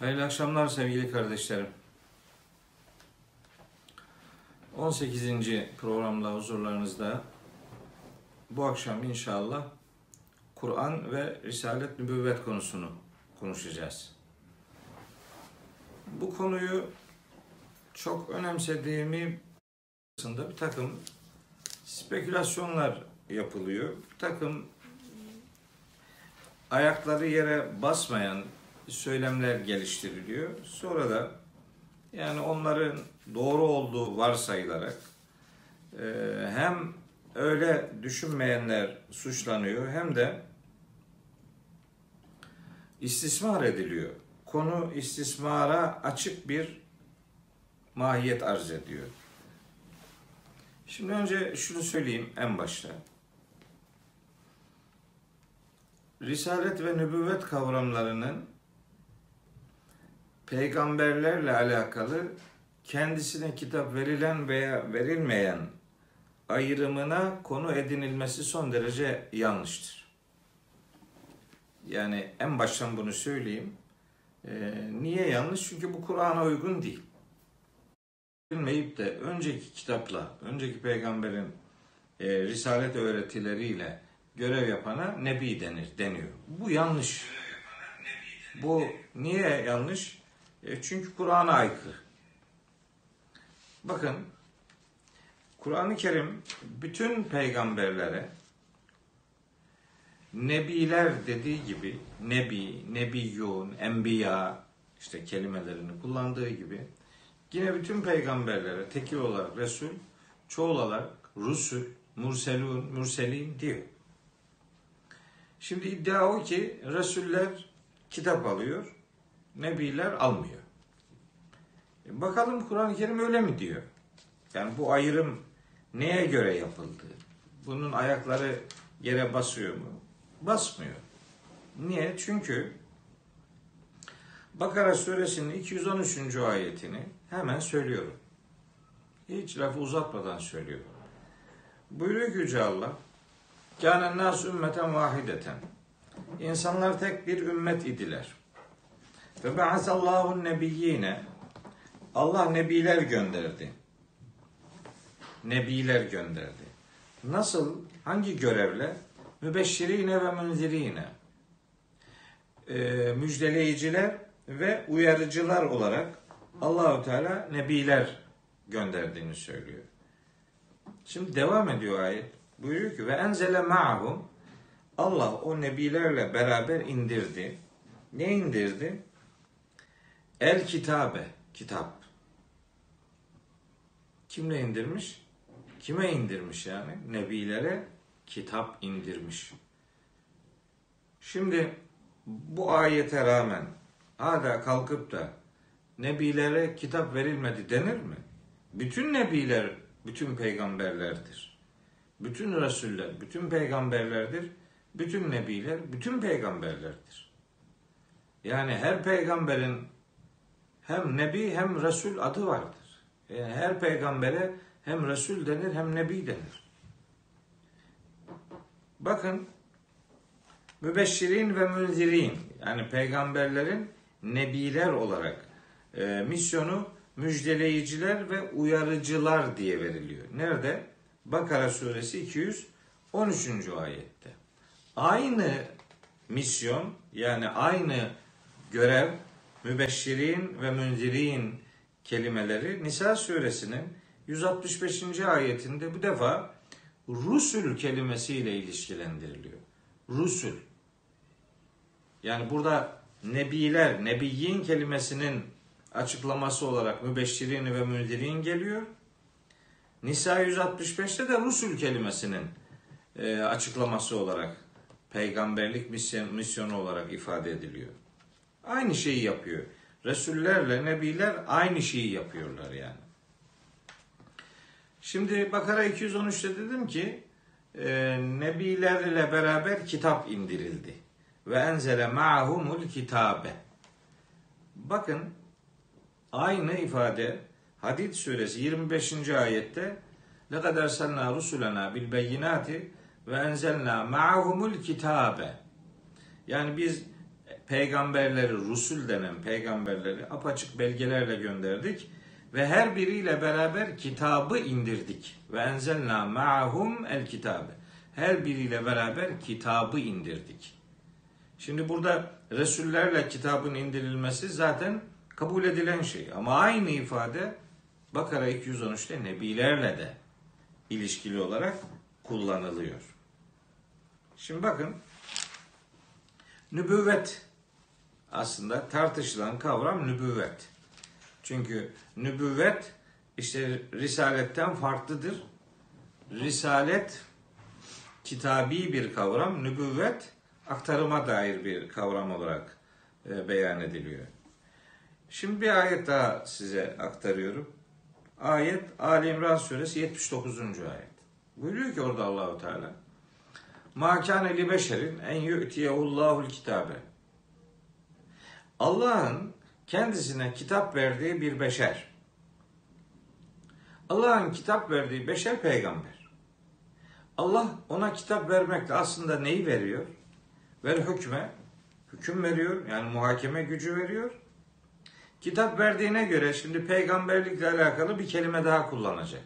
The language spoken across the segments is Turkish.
Hayırlı akşamlar sevgili kardeşlerim. 18. programla huzurlarınızda bu akşam inşallah Kur'an ve Risalet Nübüvvet konusunu konuşacağız. Bu konuyu çok önemsediğimi aslında bir takım spekülasyonlar yapılıyor. Bir takım ayakları yere basmayan söylemler geliştiriliyor. Sonra da yani onların doğru olduğu varsayılarak e, hem öyle düşünmeyenler suçlanıyor hem de istismar ediliyor. Konu istismara açık bir mahiyet arz ediyor. Şimdi önce şunu söyleyeyim en başta. Risalet ve nübüvvet kavramlarının peygamberlerle alakalı kendisine kitap verilen veya verilmeyen ayrımına konu edinilmesi son derece yanlıştır. Yani en baştan bunu söyleyeyim. Ee, niye yanlış? Çünkü bu Kur'an'a uygun değil. Bilmeyip de önceki kitapla, önceki peygamberin e, risalet öğretileriyle görev yapana nebi denir, deniyor. Bu yanlış. Bu niye yanlış? E, çünkü Kur'an'a aykırı. Bakın Kur'an-ı Kerim bütün peygamberlere nebiler dediği gibi nebi, nebiyyun, enbiya işte kelimelerini kullandığı gibi yine bütün peygamberlere tekil olarak Resul, çoğul olarak Rusul, Murselun, Murselin diyor. Şimdi iddia o ki Resuller kitap alıyor, Nebiler almıyor. E, bakalım Kur'an-ı Kerim öyle mi diyor? Yani bu ayrım neye göre yapıldı? Bunun ayakları yere basıyor mu? Basmıyor. Niye? Çünkü Bakara suresinin 213. ayetini hemen söylüyorum. Hiç lafı uzatmadan söylüyorum. Buyuruyor ki Yüce Allah, Kânen nâs ümmeten vahideten. İnsanlar tek bir ümmet idiler. Ve ba'asallahu nebiyyine. Allah nebiler gönderdi. Nebiler gönderdi. Nasıl? Hangi görevle? Mübeşşirine ve münzirine. Ee, müjdeleyiciler ve uyarıcılar olarak Allahu Teala nebiler gönderdiğini söylüyor. Şimdi devam ediyor ayet. Buyuruyor ki ve enzele ma'hum Allah o nebilerle beraber indirdi. Ne indirdi? El kitabe, kitap. Kimle indirmiş? Kime indirmiş yani? Nebilere kitap indirmiş. Şimdi bu ayete rağmen hala kalkıp da nebilere kitap verilmedi denir mi? Bütün nebiler, bütün peygamberlerdir. Bütün rasuller, bütün peygamberlerdir. Bütün nebiler, bütün peygamberlerdir. Yani her peygamberin hem nebi hem resul adı vardır. Yani her peygambere hem resul denir hem nebi denir. Bakın mübeşşirin ve münzirin yani peygamberlerin nebiler olarak e, misyonu müjdeleyiciler ve uyarıcılar diye veriliyor. Nerede? Bakara suresi 213. ayette. Aynı misyon yani aynı görev mübeşşirin ve münzirin kelimeleri Nisa suresinin 165. ayetinde bu defa Rusul kelimesiyle ilişkilendiriliyor. Rusul. Yani burada nebiler, nebiyyin kelimesinin açıklaması olarak mübeşşirin ve münzirin geliyor. Nisa 165'te de Rusul kelimesinin e, açıklaması olarak peygamberlik misyon, misyonu olarak ifade ediliyor. Aynı şeyi yapıyor. Resullerle nebiler aynı şeyi yapıyorlar yani. Şimdi Bakara 213'te dedim ki e, nebilerle beraber kitap indirildi. Ve enzele ma'humul kitabe. Bakın aynı ifade Hadid suresi 25. ayette لَقَدْ اَرْسَلْنَا رُسُلَنَا بِالْبَيِّنَاتِ ve enzelna ma'humul kitabe. Yani biz peygamberleri, Rusul denen peygamberleri apaçık belgelerle gönderdik ve her biriyle beraber kitabı indirdik. Ve enzelna ma'hum el kitabı. Her biriyle beraber kitabı indirdik. Şimdi burada Resullerle kitabın indirilmesi zaten kabul edilen şey. Ama aynı ifade Bakara 213'te Nebilerle de ilişkili olarak kullanılıyor. Şimdi bakın nübüvvet aslında tartışılan kavram nübüvvet. Çünkü nübüvvet işte risaletten farklıdır. Risalet kitabi bir kavram, nübüvvet aktarıma dair bir kavram olarak e, beyan ediliyor. Şimdi bir ayet daha size aktarıyorum. Ayet Ali İmran suresi 79. ayet. Buyuruyor ki orada Allahu Teala Ma kâne li beşerin en yu'tiyehullahul kitabe. Allah'ın kendisine kitap verdiği bir beşer. Allah'ın kitap verdiği beşer peygamber. Allah ona kitap vermekle aslında neyi veriyor? Ver hükme, hüküm veriyor. Yani muhakeme gücü veriyor. Kitap verdiğine göre şimdi peygamberlikle alakalı bir kelime daha kullanacak.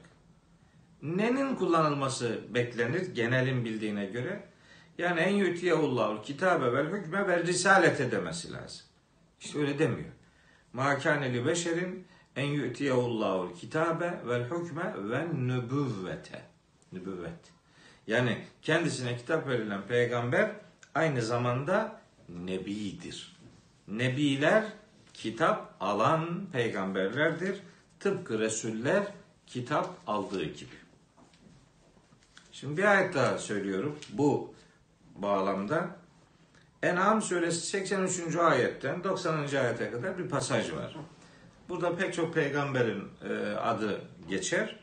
Nenin kullanılması beklenir genelin bildiğine göre? Yani en yutiyehullahu kitabe vel hükme ve risalete demesi lazım. İşte öyle demiyor. Ma kâne li beşerin en yu'tiyehullahu kitabe vel hükme ve nübüvvete. Nübüvvet. Yani kendisine kitap verilen peygamber aynı zamanda nebidir. Nebiler kitap alan peygamberlerdir. Tıpkı Resuller kitap aldığı gibi. Şimdi bir ayet daha söylüyorum bu bağlamda. En'am suresi 83. ayetten 90. ayete kadar bir pasaj var. Burada pek çok peygamberin e, adı geçer.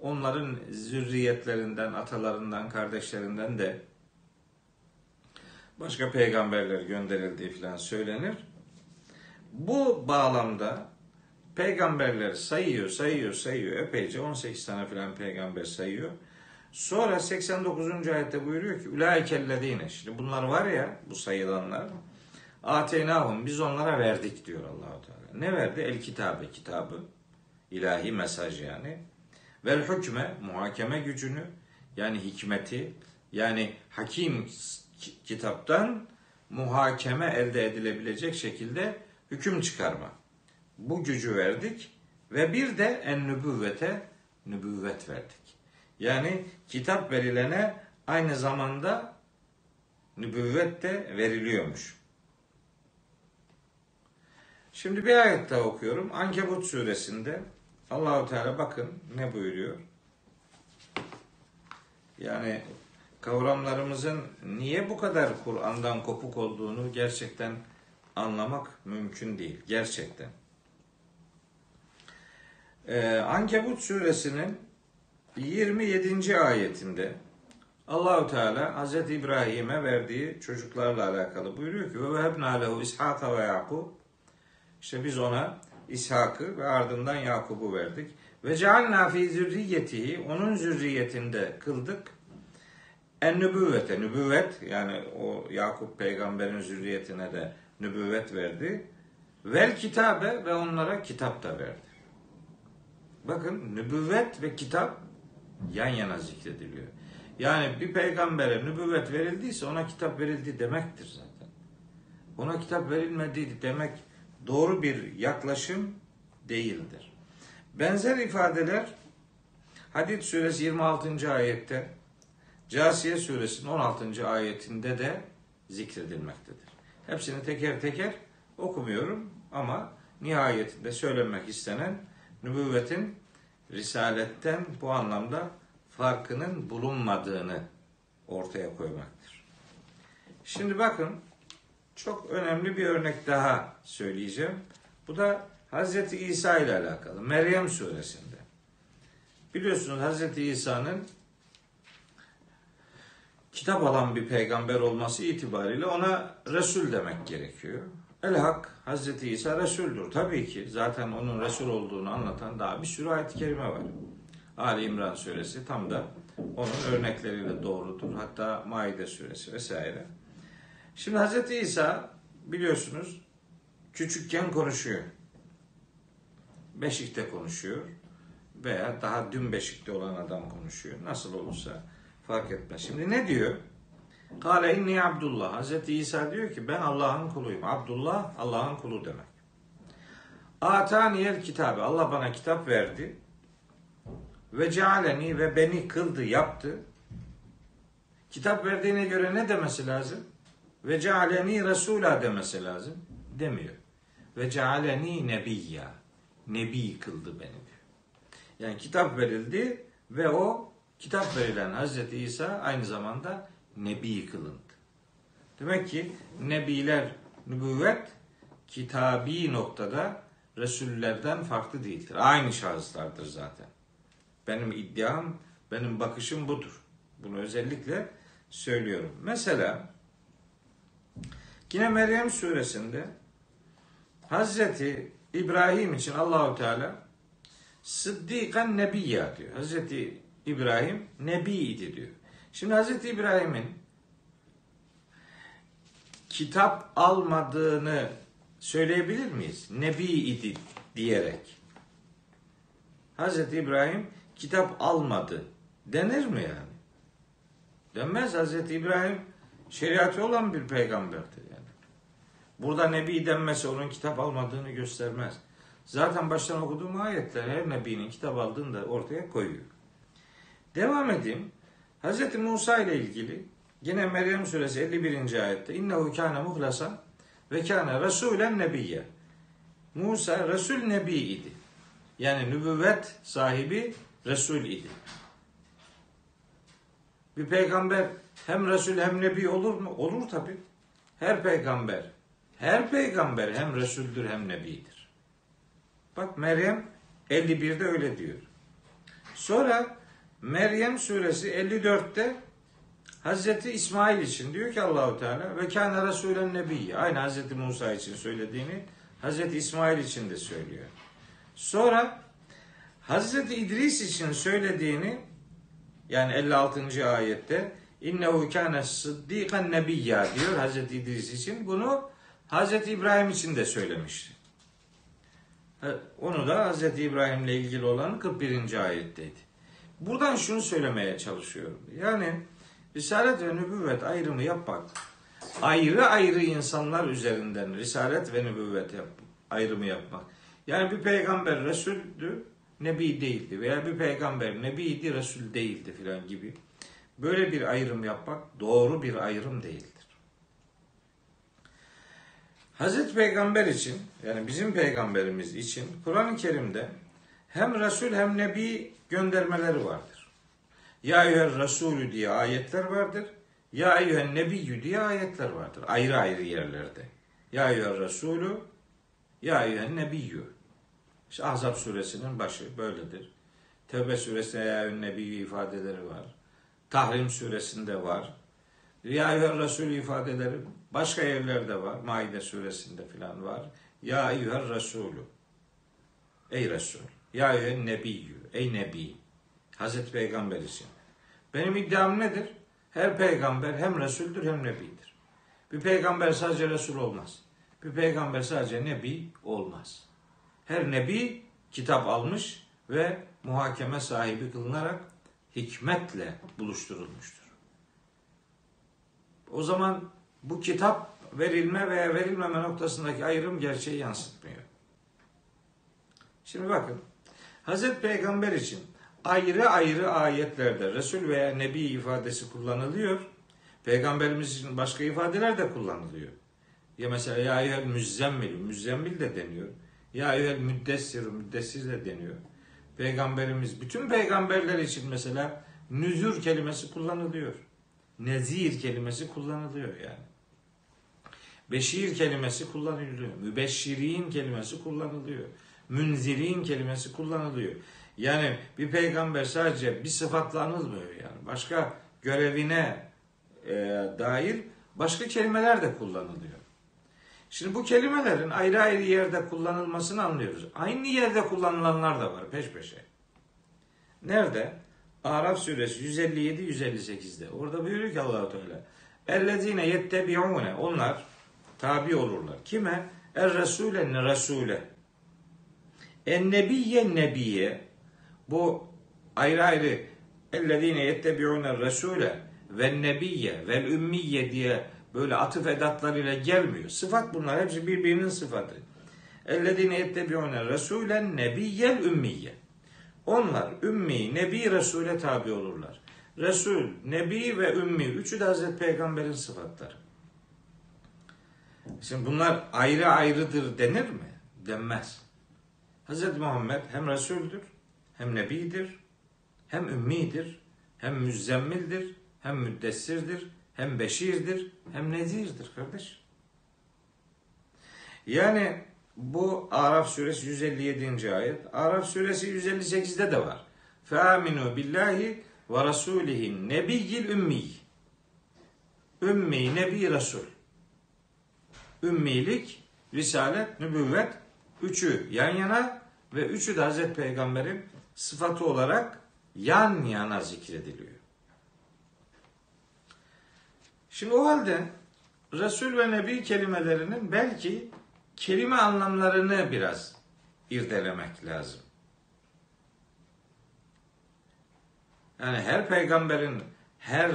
Onların zürriyetlerinden, atalarından, kardeşlerinden de başka peygamberler gönderildiği filan söylenir. Bu bağlamda peygamberler sayıyor, sayıyor, sayıyor. Epeyce 18 tane filan peygamber sayıyor. Sonra 89. ayette buyuruyor ki Ulaikellezine. Şimdi bunlar var ya bu sayılanlar. Ateynahum biz onlara verdik diyor Allahu Teala. Ne verdi? El kitabe kitabı. ilahi mesaj yani. Vel hükme muhakeme gücünü yani hikmeti yani hakim kitaptan muhakeme elde edilebilecek şekilde hüküm çıkarma. Bu gücü verdik ve bir de en nübüvvete nübüvvet verdik. Yani kitap verilene aynı zamanda nübüvvet de veriliyormuş. Şimdi bir ayet daha okuyorum. Ankebut suresinde Allahu Teala bakın ne buyuruyor. Yani kavramlarımızın niye bu kadar Kur'an'dan kopuk olduğunu gerçekten anlamak mümkün değil. Gerçekten. Ee, Ankebut suresinin 27. ayetinde Allahu Teala Hz. İbrahim'e verdiği çocuklarla alakalı buyuruyor ki ve vehebna lehu İshaka ve Yakub işte biz ona İshak'ı ve ardından Yakub'u verdik. Ve cealna fi zürriyetihi onun zürriyetinde kıldık. En nübüvvete, nübüvvet yani o Yakup peygamberin zürriyetine de nübüvvet verdi. Vel kitabe ve onlara kitap da verdi. Bakın nübüvvet ve kitap yan yana zikrediliyor. Yani bir peygambere nübüvvet verildiyse ona kitap verildi demektir zaten. Ona kitap verilmedi demek doğru bir yaklaşım değildir. Benzer ifadeler Hadid suresi 26. ayette Casiye suresinin 16. ayetinde de zikredilmektedir. Hepsini teker teker okumuyorum ama nihayetinde söylenmek istenen nübüvvetin risaletten bu anlamda farkının bulunmadığını ortaya koymaktır. Şimdi bakın çok önemli bir örnek daha söyleyeceğim. Bu da Hz. İsa ile alakalı. Meryem suresinde. Biliyorsunuz Hz. İsa'nın kitap alan bir peygamber olması itibariyle ona Resul demek gerekiyor. El Hak Hazreti İsa Resul'dür. Tabii ki zaten onun Resul olduğunu anlatan daha bir sürü ayet-i kerime var. Ali İmran suresi tam da onun örnekleriyle doğrudur. Hatta Maide suresi vesaire. Şimdi Hazreti İsa biliyorsunuz küçükken konuşuyor. Beşikte konuşuyor veya daha dün beşikte olan adam konuşuyor. Nasıl olursa fark etmez. Şimdi ne diyor? Kale inni Abdullah. Hazreti İsa diyor ki ben Allah'ın kuluyum. Abdullah Allah'ın kulu demek. Ataniyel kitabı. Allah bana kitap verdi. Ve cealeni ve beni kıldı, yaptı. Kitap verdiğine göre ne demesi lazım? Ve cealeni Resul'a demesi lazım. Demiyor. Ve cealeni nebiyya. Nebi kıldı beni diyor. Yani kitap verildi ve o kitap verilen Hazreti İsa aynı zamanda nebi kılındı. Demek ki nebiler, nübüvvet kitabi noktada Resullerden farklı değildir. Aynı şahıslardır zaten. Benim iddiam, benim bakışım budur. Bunu özellikle söylüyorum. Mesela yine Meryem suresinde Hazreti İbrahim için Allahu Teala Sıddikan Nebiyya diyor. Hazreti İbrahim Nebiydi diyor. Şimdi Hazreti İbrahim'in kitap almadığını söyleyebilir miyiz? Nebi idi diyerek. Hazreti İbrahim kitap almadı denir mi yani? Denmez Hazreti İbrahim şeriatı olan bir peygamberdir yani. Burada nebi denmesi onun kitap almadığını göstermez. Zaten baştan okuduğum ayetler her nebinin kitap aldığını da ortaya koyuyor. Devam edeyim. Hz. Musa ile ilgili yine Meryem suresi 51. ayette innehu kâne muhlasan ve kâne rasûlen nebiyye. Musa Resul Nebi idi. Yani nübüvvet sahibi Resul idi. Bir peygamber hem Resul hem Nebi olur mu? Olur tabi. Her peygamber, her peygamber hem Resuldür hem Nebidir. Bak Meryem 51'de öyle diyor. Sonra Meryem suresi 54'te Hazreti İsmail için diyor ki Allahu Teala ve kâne rasûlen nebiyye. Aynı Hazreti Musa için söylediğini Hazreti İsmail için de söylüyor. Sonra Hazreti İdris için söylediğini yani 56. ayette innehu kâne sıddîkan nebiyya diyor Hazreti İdris için. Bunu Hazreti İbrahim için de söylemişti. Onu da Hazreti İbrahim'le ilgili olan 41. ayetteydi. Buradan şunu söylemeye çalışıyorum. Yani Risalet ve nübüvvet ayrımı yapmak, ayrı ayrı insanlar üzerinden risalet ve nübüvvet yap, ayrımı yapmak. Yani bir peygamber Resul'dü, Nebi değildi veya bir peygamber Nebi'ydi, Resul değildi filan gibi. Böyle bir ayrım yapmak doğru bir ayrım değildir. Hazreti Peygamber için yani bizim peygamberimiz için Kur'an-ı Kerim'de hem Resul hem Nebi göndermeleri vardır. Ya eyyühel Resulü diye ayetler vardır. Ya eyyühel Nebiyyü diye ayetler vardır. Ayrı ayrı yerlerde. Ya eyyühel Resulü Ya eyyühel Nebiyyü. İşte Ahzab suresinin başı böyledir. Tevbe suresinde Ya eyyühel Nebiyyü ifadeleri var. Tahrim suresinde var. Ya eyyühel Resulü ifadeleri başka yerlerde var. Maide suresinde filan var. Ya eyyühel Resulü. Ey Resul. Ya eyyühel Nebiyyü. Ey Nebi. Hazreti Peygamber için. Benim iddiam nedir? Her peygamber hem Resul'dür hem Nebidir. Bir peygamber sadece Resul olmaz. Bir peygamber sadece Nebi olmaz. Her Nebi kitap almış ve muhakeme sahibi kılınarak hikmetle buluşturulmuştur. O zaman bu kitap verilme veya verilmeme noktasındaki ayrım gerçeği yansıtmıyor. Şimdi bakın. Hazreti Peygamber için ayrı ayrı ayetlerde Resul veya Nebi ifadesi kullanılıyor. Peygamberimiz için başka ifadeler de kullanılıyor. Ya mesela ya eyyuhel müzzemmil, müzzemmil de deniyor. Ya eyyuhel müddessir, müddessir de deniyor. Peygamberimiz, bütün peygamberler için mesela nüzür kelimesi kullanılıyor. Nezir kelimesi kullanılıyor yani. Beşir kelimesi kullanılıyor. Mübeşşirin kelimesi kullanılıyor. Münzirin kelimesi kullanılıyor. Yani bir peygamber sadece bir sıfatla anılmıyor yani. Başka görevine e, dair başka kelimeler de kullanılıyor. Şimdi bu kelimelerin ayrı ayrı yerde kullanılmasını anlıyoruz. Aynı yerde kullanılanlar da var peş peşe. Nerede? Araf suresi 157 158'de. Orada buyuruyor ki Allahu Teala: "Ellezine yettebiune" onlar tabi olurlar. Kime? Er Resul'e ne Resul'e. En nebiye. Bu ayrı ayrı ellezine yettebi'une Resul'e ve nebiye ve ümmiye diye böyle atıf edatlarıyla gelmiyor. Sıfat bunlar hepsi birbirinin sıfatı. Ellezine yettebi'une Resul'en nebiyyel ümmiye. Onlar ümmi, nebi, Resul'e tabi olurlar. Resul, nebi ve ümmi üçü de Hazreti Peygamber'in sıfatları. Şimdi bunlar ayrı ayrıdır denir mi? Denmez. Hazreti Muhammed hem Resul'dür, hem Nebidir, hem ümmidir, hem müzzemmildir, hem müddessirdir, hem beşirdir, hem nezirdir kardeş. Yani bu Araf suresi 157. ayet. Araf suresi 158'de de var. Feaminu billahi ve rasulihin nebiyyil ümmi. Ümmi, nebi, resul. Ümmilik, risalet, nübüvvet üçü yan yana ve üçü de Hazreti Peygamber'in sıfatı olarak yan yana zikrediliyor. Şimdi o halde Resul ve Nebi kelimelerinin belki kelime anlamlarını biraz irdelemek lazım. Yani her peygamberin her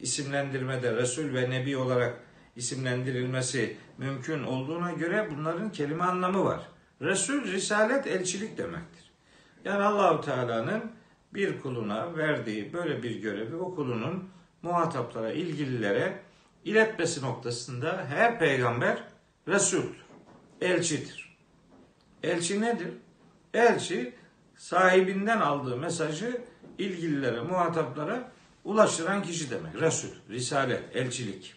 isimlendirmede Resul ve Nebi olarak isimlendirilmesi mümkün olduğuna göre bunların kelime anlamı var. Resul, risalet, elçilik demektir. Yani Allahu Teala'nın bir kuluna verdiği böyle bir görevi o kulunun muhataplara, ilgililere iletmesi noktasında her peygamber Resul'dür, elçidir. Elçi nedir? Elçi sahibinden aldığı mesajı ilgililere, muhataplara ulaştıran kişi demek. Resul, risalet, elçilik.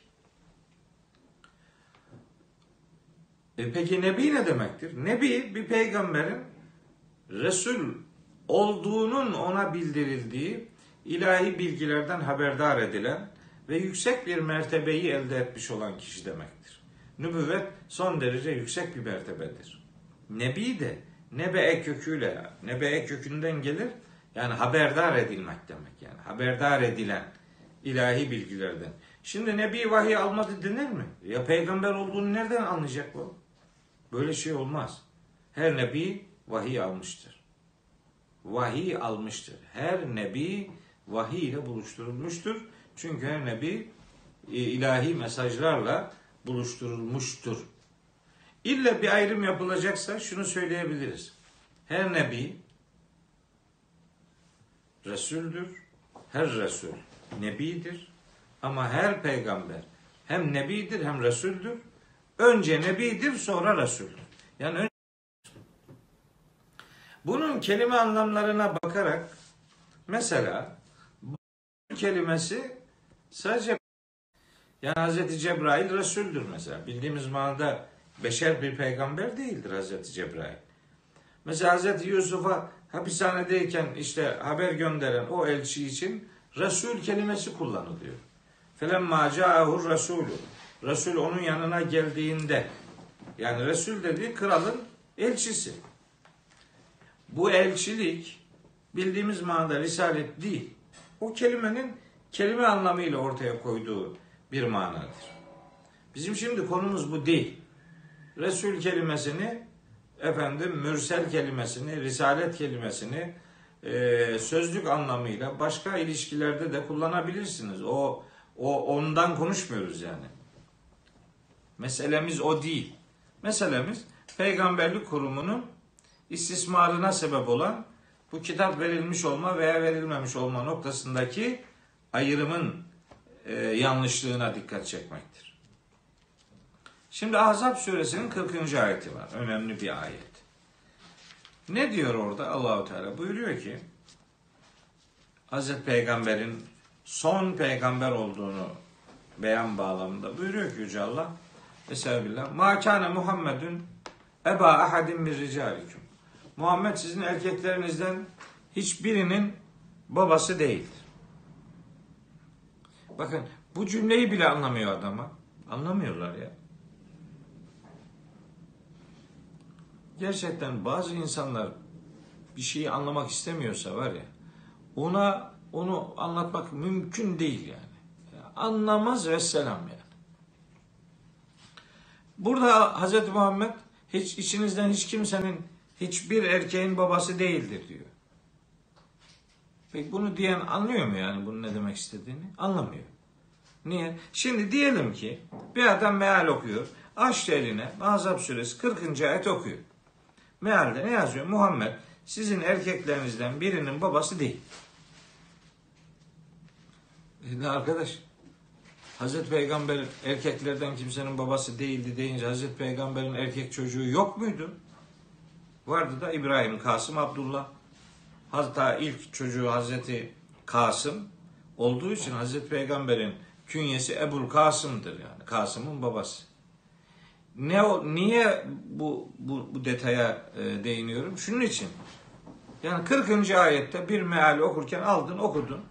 E peki Nebi ne demektir? Nebi bir peygamberin Resul olduğunun ona bildirildiği ilahi bilgilerden haberdar edilen ve yüksek bir mertebeyi elde etmiş olan kişi demektir. Nübüvvet son derece yüksek bir mertebedir. Nebi de nebe köküyle, nebe kökünden gelir. Yani haberdar edilmek demek yani. Haberdar edilen ilahi bilgilerden. Şimdi Nebi vahiy almadı denir mi? Ya peygamber olduğunu nereden anlayacak bu? Böyle şey olmaz. Her nebi vahiy almıştır. Vahiy almıştır. Her nebi vahiy ile buluşturulmuştur. Çünkü her nebi e, ilahi mesajlarla buluşturulmuştur. İlle bir ayrım yapılacaksa şunu söyleyebiliriz. Her nebi Resuldür. Her Resul Nebidir. Ama her peygamber hem Nebidir hem Resuldür. Önce Nebidir sonra Resuldür. Yani önce... bunun kelime anlamlarına bakarak mesela kelimesi sadece yani Hazreti Cebrail Resul'dür mesela. Bildiğimiz manada beşer bir peygamber değildir Hazreti Cebrail. Mesela Hazreti Yusuf'a hapishanedeyken işte haber gönderen o elçi için Resul kelimesi kullanılıyor. Felemma ca'ahu Resulü. Resul onun yanına geldiğinde yani Resul dediği kralın elçisi. Bu elçilik bildiğimiz manada risalet değil. O kelimenin kelime anlamıyla ortaya koyduğu bir manadır. Bizim şimdi konumuz bu değil. Resul kelimesini efendim mürsel kelimesini, risalet kelimesini e, sözlük anlamıyla başka ilişkilerde de kullanabilirsiniz. O o ondan konuşmuyoruz yani. Meselemiz o değil. Meselemiz peygamberlik kurumunun istismarına sebep olan bu kitap verilmiş olma veya verilmemiş olma noktasındaki ayrımın e, yanlışlığına dikkat çekmektir. Şimdi Ahzab suresinin 40. ayeti var. Önemli bir ayet. Ne diyor orada Allahu Teala? Buyuruyor ki Hazreti Peygamber'in son peygamber olduğunu beyan bağlamında buyuruyor ki Yüce Allah Estağfirullah. Ma kâne Muhammedun eba ahadin min ricalikum. Muhammed sizin erkeklerinizden hiçbirinin babası değildir. Bakın bu cümleyi bile anlamıyor adama. Anlamıyorlar ya. Gerçekten bazı insanlar bir şeyi anlamak istemiyorsa var ya ona onu anlatmak mümkün değil yani. Anlamaz ve selam yani. Burada Hz. Muhammed hiç içinizden hiç kimsenin hiçbir erkeğin babası değildir diyor. Peki bunu diyen anlıyor mu yani bunun ne demek istediğini? Anlamıyor. Niye? Şimdi diyelim ki bir adam meal okuyor. Açtı eline Ahzab suresi 40. ayet okuyor. Mealde ne yazıyor? Muhammed sizin erkeklerinizden birinin babası değil. E arkadaş? Hazreti Peygamber erkeklerden kimsenin babası değildi deyince Hazreti Peygamber'in erkek çocuğu yok muydu? Vardı da İbrahim, Kasım, Abdullah. Hatta ilk çocuğu Hazreti Kasım olduğu için Hazreti Peygamber'in künyesi Ebul Kasım'dır yani. Kasım'ın babası. Ne o, niye bu, bu, bu detaya e, değiniyorum? Şunun için. Yani 40. ayette bir meal okurken aldın okudun.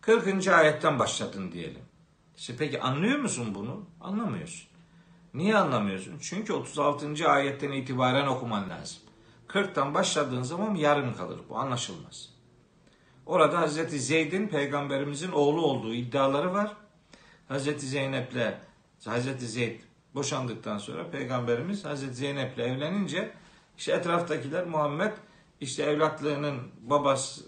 40. ayetten başladın diyelim. İşte peki anlıyor musun bunu? Anlamıyorsun. Niye anlamıyorsun? Çünkü 36. ayetten itibaren okuman lazım. 40'tan başladığın zaman yarım kalır. Bu anlaşılmaz. Orada Hazreti Zeyd'in peygamberimizin oğlu olduğu iddiaları var. Hazreti Zeynep'le Hazreti Zeyd boşandıktan sonra peygamberimiz Hazreti Zeynep'le evlenince işte etraftakiler Muhammed işte evlatlığının babası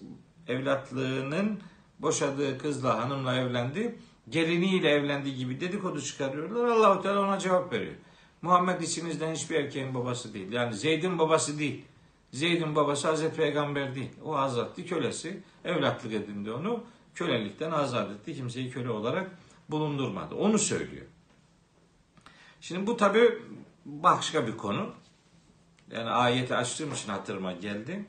evlatlığının boşadığı kızla hanımla evlendi. Geliniyle evlendi gibi dedikodu çıkarıyorlar. Allahu Teala ona cevap veriyor. Muhammed içinizden hiçbir erkeğin babası değil. Yani Zeyd'in babası değil. Zeyd'in babası Hazreti Peygamber değil. O azattı kölesi. Evlatlık edindi onu. Kölelikten azat etti. Kimseyi köle olarak bulundurmadı. Onu söylüyor. Şimdi bu tabi başka bir konu. Yani ayeti açtığım için hatırıma geldi.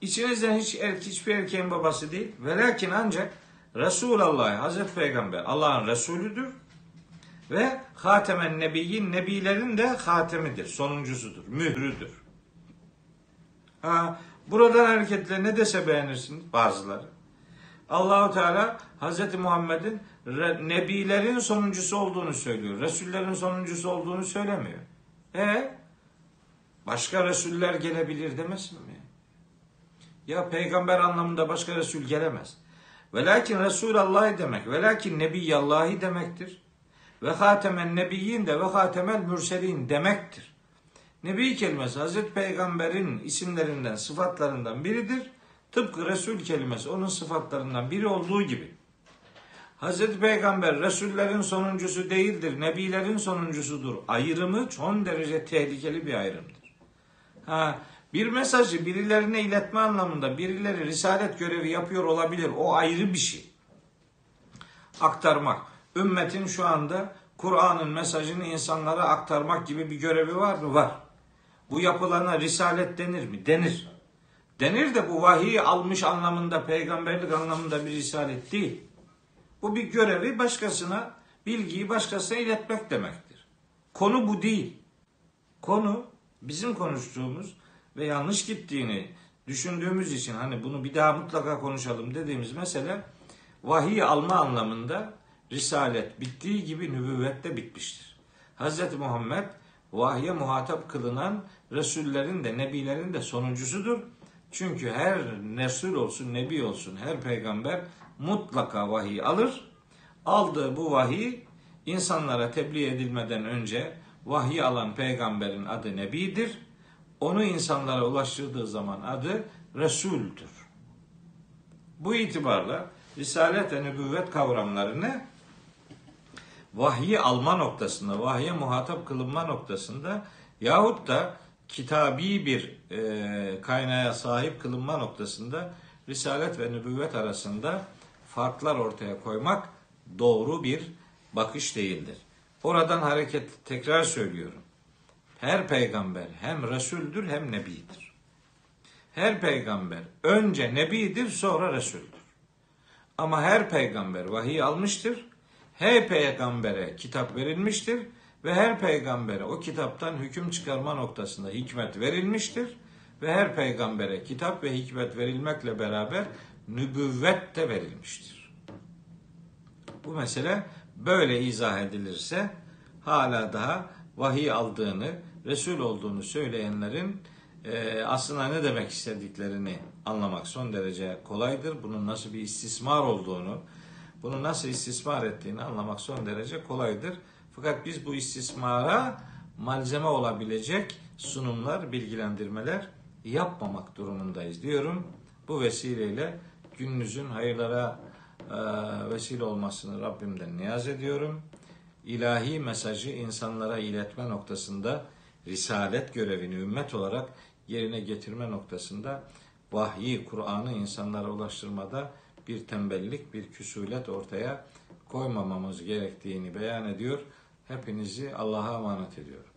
İçinizden hiç erkek, hiçbir erkeğin babası değil. Ve lakin ancak Resulullah, Hazreti Peygamber Allah'ın Resulüdür. Ve Hatemen Nebiyyin, Nebilerin de hatemidir, sonuncusudur, mührüdür. Ha, buradan hareketle ne dese beğenirsiniz bazıları. Allahu Teala Hazreti Muhammed'in nebilerin sonuncusu olduğunu söylüyor. Resullerin sonuncusu olduğunu söylemiyor. E başka resuller gelebilir demesin mi? Ya peygamber anlamında başka resul gelemez. Velakin Resulallah demek, velakin Nebiyallahi demektir. Ve hatemen nebiyyin de ve hatemel mürselin demektir. Nebi kelimesi Hazreti Peygamber'in isimlerinden, sıfatlarından biridir. Tıpkı Resul kelimesi onun sıfatlarından biri olduğu gibi. Hazreti Peygamber Resullerin sonuncusu değildir, Nebilerin sonuncusudur. Ayrımı çok derece tehlikeli bir ayrımdır. Ha, bir mesajı birilerine iletme anlamında birileri risalet görevi yapıyor olabilir. O ayrı bir şey. Aktarmak. Ümmetin şu anda Kur'an'ın mesajını insanlara aktarmak gibi bir görevi var mı? Var. Bu yapılana risalet denir mi? Denir. Denir de bu vahiy almış anlamında, peygamberlik anlamında bir risalet değil. Bu bir görevi başkasına, bilgiyi başkasına iletmek demektir. Konu bu değil. Konu bizim konuştuğumuz ve yanlış gittiğini düşündüğümüz için hani bunu bir daha mutlaka konuşalım dediğimiz mesele vahiy alma anlamında risalet bittiği gibi nübüvvet de bitmiştir. Hz. Muhammed vahye muhatap kılınan Resullerin de Nebilerin de sonuncusudur. Çünkü her Resul olsun, Nebi olsun, her peygamber mutlaka vahiy alır. Aldığı bu vahiy insanlara tebliğ edilmeden önce vahiy alan peygamberin adı Nebidir. Onu insanlara ulaştırdığı zaman adı Resul'dür. Bu itibarla Risalet ve nübüvvet kavramlarını vahyi alma noktasında, vahye muhatap kılınma noktasında yahut da kitabi bir e, kaynağa sahip kılınma noktasında Risalet ve nübüvvet arasında farklar ortaya koymak doğru bir bakış değildir. Oradan hareket tekrar söylüyorum. Her peygamber hem Resul'dür hem Nebidir. Her peygamber önce Nebidir sonra Resul'dür. Ama her peygamber vahiy almıştır. Her peygambere kitap verilmiştir ve her peygambere o kitaptan hüküm çıkarma noktasında hikmet verilmiştir ve her peygambere kitap ve hikmet verilmekle beraber nübüvvet de verilmiştir. Bu mesele böyle izah edilirse hala daha vahiy aldığını, Resul olduğunu söyleyenlerin e, aslında ne demek istediklerini anlamak son derece kolaydır. Bunun nasıl bir istismar olduğunu, bunu nasıl istismar ettiğini anlamak son derece kolaydır. Fakat biz bu istismara malzeme olabilecek sunumlar, bilgilendirmeler yapmamak durumundayız diyorum. Bu vesileyle gününüzün hayırlara e, vesile olmasını Rabbimden niyaz ediyorum. İlahi mesajı insanlara iletme noktasında risalet görevini ümmet olarak yerine getirme noktasında vahyi, Kur'an'ı insanlara ulaştırmada bir tembellik, bir küsulet ortaya koymamamız gerektiğini beyan ediyor. Hepinizi Allah'a emanet ediyorum.